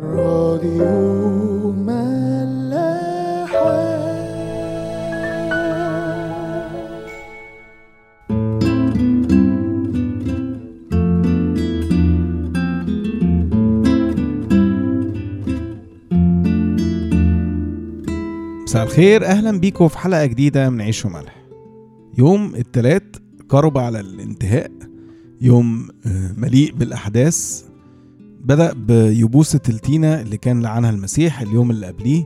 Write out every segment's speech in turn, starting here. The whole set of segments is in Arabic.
راديو ملاحة مساء الخير أهلا بيكم في حلقة جديدة من عيش وملح. يوم التلات قرب على الانتهاء. يوم آه، مليء بالأحداث. بدأ بيبوسة التينة اللي كان لعنها المسيح اليوم اللي قبليه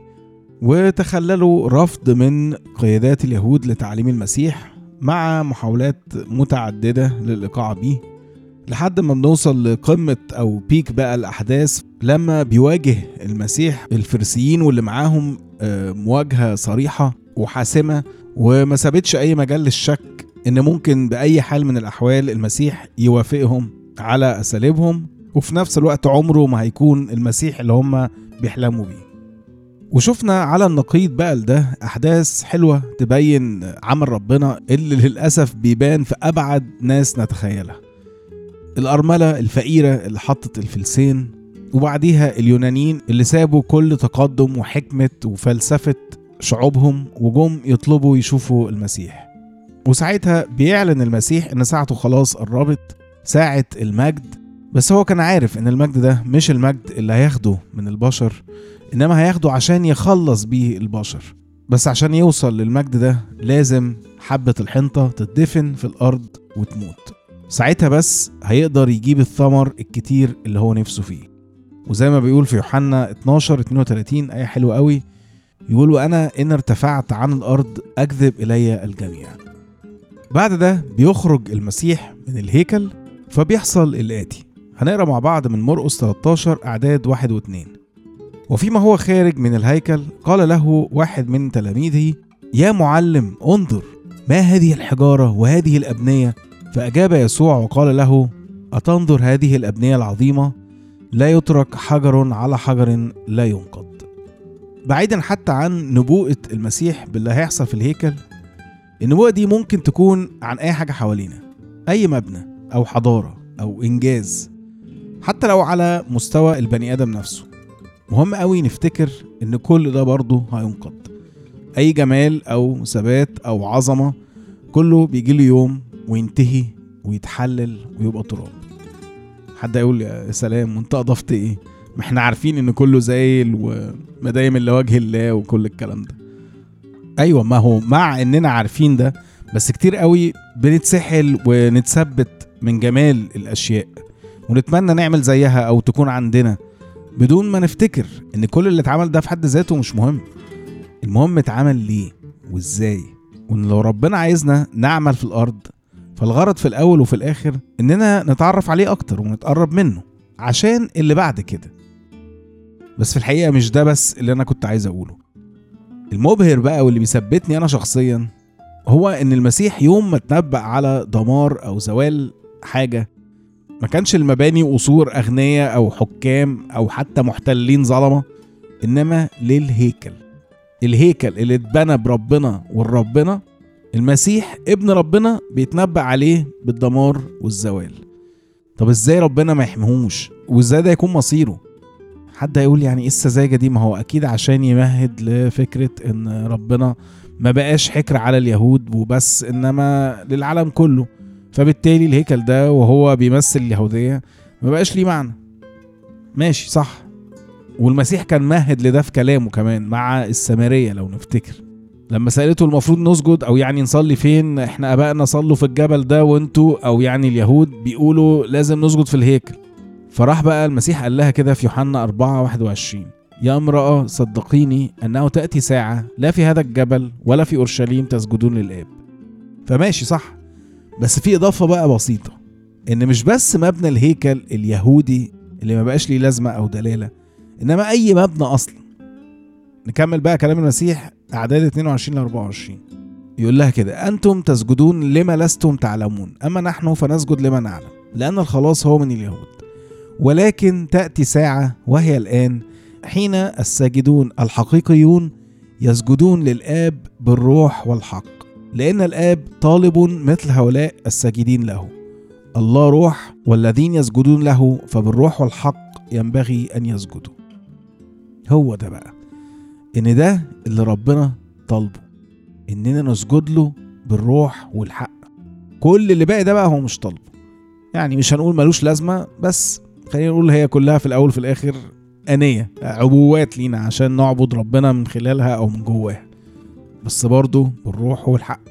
وتخللوا رفض من قيادات اليهود لتعليم المسيح مع محاولات متعددة للإيقاع بيه. لحد ما بنوصل لقمة أو بيك بقى الأحداث لما بيواجه المسيح الفرسيين واللي معاهم آه، مواجهة صريحة وحاسمة وما سابتش أي مجال للشك إن ممكن بأي حال من الأحوال المسيح يوافقهم على أساليبهم. وفي نفس الوقت عمره ما هيكون المسيح اللي هم بيحلموا بيه. وشفنا على النقيض بقى لده أحداث حلوة تبين عمل ربنا اللي للأسف بيبان في أبعد ناس نتخيلها. الأرملة الفقيرة اللي حطت الفلسين وبعديها اليونانيين اللي سابوا كل تقدم وحكمة وفلسفة شعوبهم وجم يطلبوا يشوفوا المسيح. وساعتها بيعلن المسيح إن ساعته خلاص قربت ساعة المجد بس هو كان عارف إن المجد ده مش المجد اللي هياخده من البشر إنما هياخده عشان يخلص بيه البشر. بس عشان يوصل للمجد ده لازم حبة الحنطة تدفن في الأرض وتموت. ساعتها بس هيقدر يجيب الثمر الكتير اللي هو نفسه فيه. وزي ما بيقول في يوحنا 12 32 آية حلوة قوي يقول وأنا إن ارتفعت عن الأرض أجذب إلي الجميع. بعد ده بيخرج المسيح من الهيكل فبيحصل الآتي. هنقرأ مع بعض من مرقس 13 أعداد واحد واتنين. وفيما هو خارج من الهيكل قال له واحد من تلاميذه يا معلم انظر ما هذه الحجارة وهذه الأبنية؟ فأجاب يسوع وقال له أتنظر هذه الأبنية العظيمة؟ لا يترك حجر على حجر لا ينقض. بعيدا حتى عن نبوءة المسيح باللي هيحصل في الهيكل النبوءة دي ممكن تكون عن أي حاجة حوالينا أي مبنى أو حضارة أو إنجاز. حتى لو على مستوى البني آدم نفسه. مهم قوي نفتكر إن كل ده برضه هينقض. أي جمال أو ثبات أو عظمة كله بيجي له يوم وينتهي ويتحلل ويبقى تراب. حد يقول يا سلام وانت أضفت إيه؟ ما إحنا عارفين إن كله زايل ومدايم إلا وجه الله وكل الكلام ده. أيوه ما هو مع إننا عارفين ده بس كتير قوي بنتسحل ونتثبت من جمال الأشياء. ونتمنى نعمل زيها أو تكون عندنا بدون ما نفتكر إن كل اللي اتعمل ده في حد ذاته مش مهم. المهم اتعمل ليه وإزاي. وإن لو ربنا عايزنا نعمل في الأرض فالغرض في الأول وفي الآخر إننا نتعرف عليه أكتر ونتقرب منه عشان اللي بعد كده. بس في الحقيقة مش ده بس اللي أنا كنت عايز أقوله. المبهر بقى واللي بيثبتني أنا شخصيا هو إن المسيح يوم ما اتنبأ على دمار أو زوال حاجة ما كانش المباني قصور أغنياء أو حكام أو حتى محتلين ظلمة إنما للهيكل. الهيكل اللي اتبنى بربنا والربنا المسيح ابن ربنا بيتنبأ عليه بالدمار والزوال. طب إزاي ربنا ما يحميهوش؟ وإزاي ده يكون مصيره؟ حد هيقول يعني إيه السذاجة دي؟ ما هو أكيد عشان يمهد لفكرة إن ربنا ما بقاش حكر على اليهود وبس إنما للعالم كله. فبالتالي الهيكل ده وهو بيمثل اليهودية ما بقاش ليه معنى. ماشي صح. والمسيح كان مهد لده في كلامه كمان مع السامرية لو نفتكر. لما سألته المفروض نسجد أو يعني نصلي فين إحنا أبائنا صلوا في الجبل ده وأنتوا أو يعني اليهود بيقولوا لازم نسجد في الهيكل. فراح بقى المسيح قال لها كده في يوحنا 4 21 يا امرأة صدقيني أنه تأتي ساعة لا في هذا الجبل ولا في أورشليم تسجدون للآب. فماشي صح. بس في إضافة بقى بسيطة إن مش بس مبنى الهيكل اليهودي اللي ما بقاش ليه لازمة أو دلالة إنما أي مبنى أصلا. نكمل بقى كلام المسيح أعداد 22 ل 24 يقول لها كده أنتم تسجدون لما لستم تعلمون أما نحن فنسجد لما نعلم لأن الخلاص هو من اليهود. ولكن تأتي ساعة وهي الآن حين الساجدون الحقيقيون يسجدون للآب بالروح والحق. لأن الآب طالب مثل هؤلاء الساجدين له. الله روح والذين يسجدون له فبالروح والحق ينبغي أن يسجدوا. هو ده بقى. إن ده اللي ربنا طالبه. إننا نسجد له بالروح والحق. كل اللي باقي ده بقى هو مش طالبه. يعني مش هنقول ملوش لازمة بس خلينا نقول هي كلها في الأول وفي الآخر أنية عبوات لينا عشان نعبد ربنا من خلالها أو من جواها. بس برضه بالروح والحق.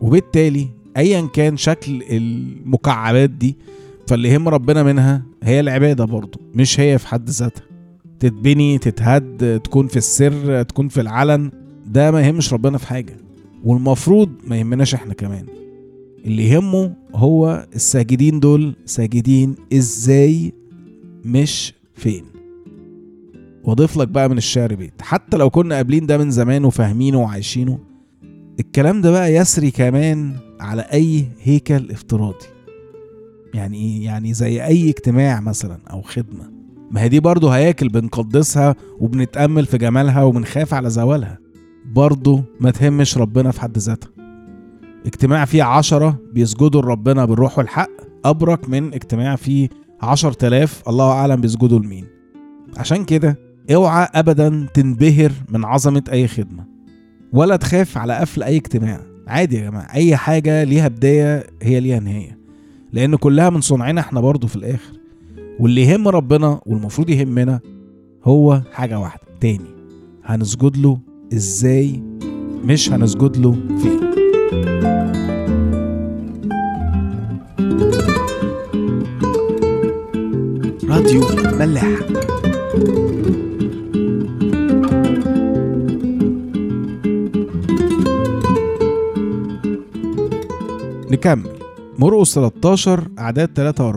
وبالتالي ايا كان شكل المكعبات دي فاللي يهم ربنا منها هي العبادة برضه مش هي في حد ذاتها. تتبني تتهد تكون في السر تكون في العلن ده ما يهمش ربنا في حاجة. والمفروض ما يهمناش إحنا كمان. اللي يهمه هو الساجدين دول ساجدين إزاي مش فين. واضيف لك بقى من الشعر بيت. حتى لو كنا قابلين ده من زمان وفاهمينه وعايشينه الكلام ده بقى يسري كمان على أي هيكل افتراضي. يعني إيه؟ يعني زي أي اجتماع مثلا أو خدمة. ما هي دي برضه هياكل بنقدسها وبنتأمل في جمالها وبنخاف على زوالها. برضه ما تهمش ربنا في حد ذاتها. اجتماع فيه عشرة بيسجدوا لربنا بالروح والحق. أبرك من اجتماع فيه عشر تلاف الله أعلم بيسجدوا لمين. عشان كده اوعى أبدا تنبهر من عظمة أي خدمة ولا تخاف على قفل أي اجتماع. عادي يا جماعة أي حاجة ليها بداية هي ليها نهاية لأن كلها من صنعنا إحنا برضو في الآخر. واللي يهم ربنا والمفروض يهمنا هو حاجة واحدة تاني هنسجد له إزاي؟ مش هنسجد له فين. راديو ملاح نكمل مرقس 13 أعداد 3 و4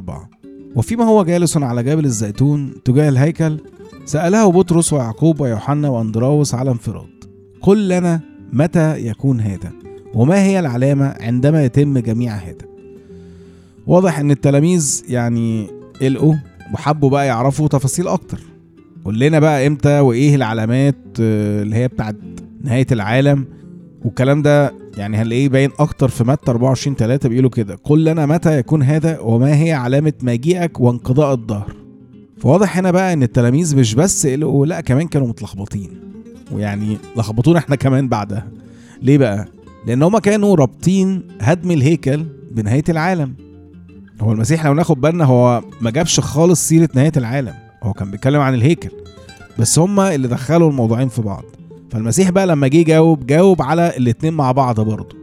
وفيما هو جالس على جبل الزيتون تجاه الهيكل سأله بطرس ويعقوب ويوحنا وأندراوس على انفراد. قل لنا متى يكون هذا؟ وما هي العلامة عندما يتم جميع هذا؟ واضح إن التلاميذ يعني قلقوا وحبوا بقى يعرفوا تفاصيل أكتر. قول لنا بقى إمتى وإيه العلامات آه، اللي هي بتاعت نهاية العالم؟ والكلام ده يعني هنلاقيه باين أكتر في متى 24 3 بيقولوا كده. قل لنا متى يكون هذا وما هي علامة مجيئك وانقضاء الظهر فواضح هنا بقى إن التلاميذ مش بس قلقوا لا كمان كانوا متلخبطين. ويعني لخبطونا إحنا كمان بعدها. ليه بقى؟ لأن هما كانوا رابطين هدم الهيكل بنهاية العالم. هو المسيح لو ناخد بالنا هو ما جابش خالص سيرة نهاية العالم. هو كان بيتكلم عن الهيكل. بس هما اللي دخلوا الموضوعين في بعض. فالمسيح بقى لما جه يجاوب جاوب على الاتنين مع بعض برضه.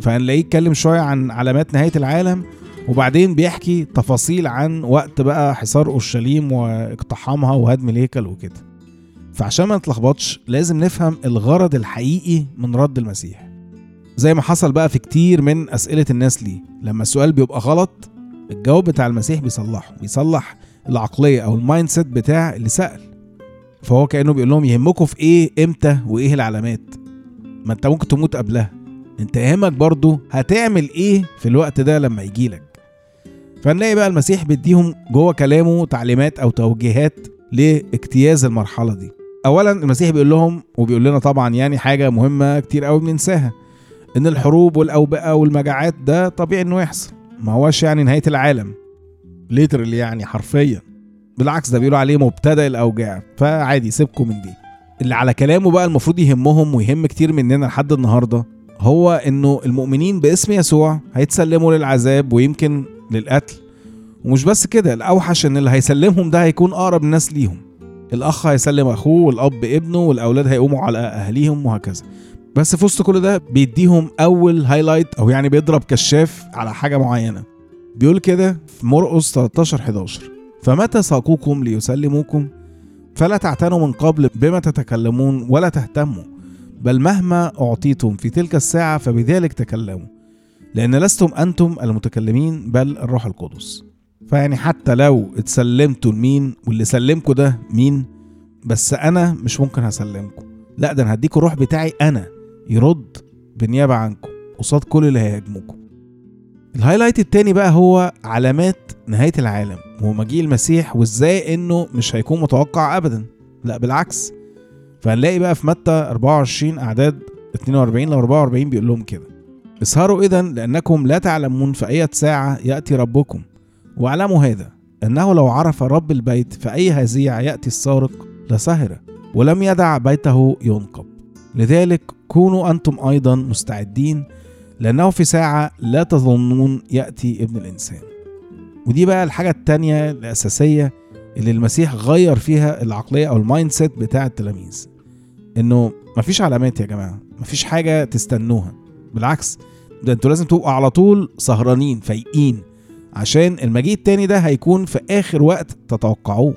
فهنلاقيه يتكلم شوية عن علامات نهاية العالم وبعدين بيحكي تفاصيل عن وقت بقى حصار أورشليم واقتحامها وهدم الهيكل وكده. فعشان ما نتلخبطش لازم نفهم الغرض الحقيقي من رد المسيح. زي ما حصل بقى في كتير من أسئلة الناس ليه. لما السؤال بيبقى غلط الجواب بتاع المسيح بيصلحه بيصلح العقلية أو ال mindset بتاع اللي سأل. فهو كأنه بيقول لهم يهمكم في إيه إمتى وإيه العلامات؟ ما أنت ممكن تموت قبلها. أنت يهمك برضو هتعمل إيه في الوقت ده لما يجيلك فنلاقي بقى المسيح بيديهم جوه كلامه تعليمات أو توجيهات لاجتياز المرحلة دي. أولا المسيح بيقول لهم وبيقول لنا طبعا يعني حاجة مهمة كتير قوي بننساها إن الحروب والأوبئة والمجاعات ده طبيعي إنه يحصل. ما هوش يعني نهاية العالم. ليترلي يعني حرفيا. بالعكس ده بيقولوا عليه مبتدأ الأوجاع. فعادي سيبكم من دي. اللي على كلامه بقى المفروض يهمهم ويهم كتير مننا لحد النهارده هو إنه المؤمنين باسم يسوع هيتسلموا للعذاب ويمكن للقتل. ومش بس كده الأوحش إن اللي هيسلمهم ده هيكون أقرب الناس ليهم. الأخ هيسلم أخوه والأب ابنه والأولاد هيقوموا على أهاليهم وهكذا. بس في وسط كل ده بيديهم أول هايلايت أو يعني بيضرب كشاف على حاجة معينة. بيقول كده في مرقس 13 11 فمتى ساقوكم ليسلموكم؟ فلا تعتنوا من قبل بما تتكلمون ولا تهتموا بل مهما أعطيتم في تلك الساعة فبذلك تكلموا لأن لستم أنتم المتكلمين بل الروح القدس. فيعني حتى لو اتسلمتوا لمين؟ واللي سلمكم ده مين؟ بس أنا مش ممكن هسلمكم. لا ده أنا هديكوا الروح بتاعي أنا يرد بالنيابة عنكم قصاد كل اللي هيهاجموكم. الهايلايت التاني بقى هو علامات نهاية العالم. ومجيء المسيح وإزاي إنه مش هيكون متوقع ابدا. لا بالعكس. فهنلاقي بقى في متى 24 أعداد 42 ل 44 بيقول لهم كده. اسهروا اذا لأنكم لا تعلمون في اية ساعة يأتي ربكم. واعلموا هذا إنه لو عرف رب البيت في أي هزيع يأتي السارق لسهر ولم يدع بيته ينقب. لذلك كونوا أنتم أيضا مستعدين لأنه في ساعة لا تظنون يأتي ابن الإنسان. ودي بقى الحاجة التانية الأساسية اللي المسيح غير فيها العقلية أو ال mind set بتاع التلاميذ. إنه مفيش علامات يا جماعة مفيش حاجة تستنوها. بالعكس ده أنتوا لازم تبقوا على طول سهرانين فايقين عشان المجيء التاني ده هيكون في آخر وقت تتوقعوه.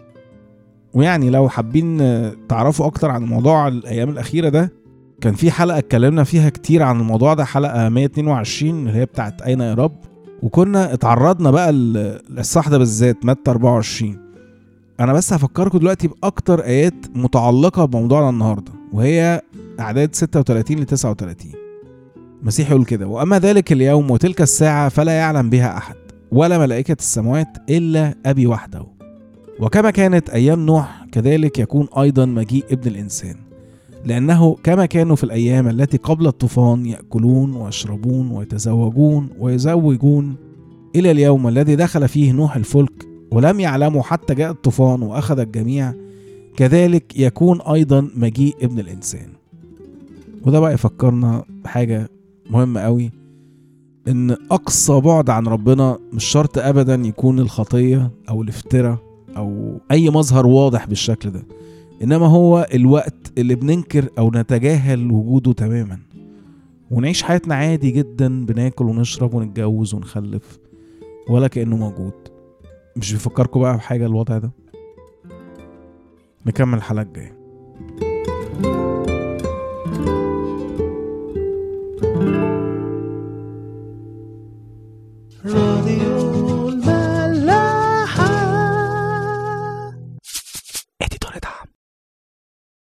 ويعني لو حابين تعرفوا أكتر عن موضوع الأيام الأخيرة ده كان في حلقة اتكلمنا فيها كتير عن الموضوع ده حلقة 122 اللي هي بتاعت أين يا رب. وكنا اتعرضنا بقى للصح ده بالذات متى 24 أنا بس هفكركم دلوقتي بأكتر آيات متعلقة بموضوعنا النهاردة وهي أعداد 36 ل 39 المسيح يقول كده وأما ذلك اليوم وتلك الساعة فلا يعلم بها أحد ولا ملائكة السماوات إلا أبي وحده. وكما كانت أيام نوح كذلك يكون أيضا مجيء ابن الإنسان. لأنه كما كانوا في الأيام التي قبل الطوفان يأكلون ويشربون ويتزوجون ويزوجون إلى اليوم الذي دخل فيه نوح الفلك ولم يعلموا حتى جاء الطوفان وأخذ الجميع كذلك يكون أيضا مجيء ابن الإنسان. وده بقى يفكرنا بحاجة مهمة قوي إن أقصى بعد عن ربنا مش شرط أبدا يكون الخطية أو الافتراء أو أي مظهر واضح بالشكل ده. إنما هو الوقت اللي بننكر أو نتجاهل وجوده تماما. ونعيش حياتنا عادي جدا بناكل ونشرب ونتجوز ونخلف ولا كأنه موجود. مش بيفكركم بقى بحاجة الوضع ده؟ نكمل الحلقة الجاية.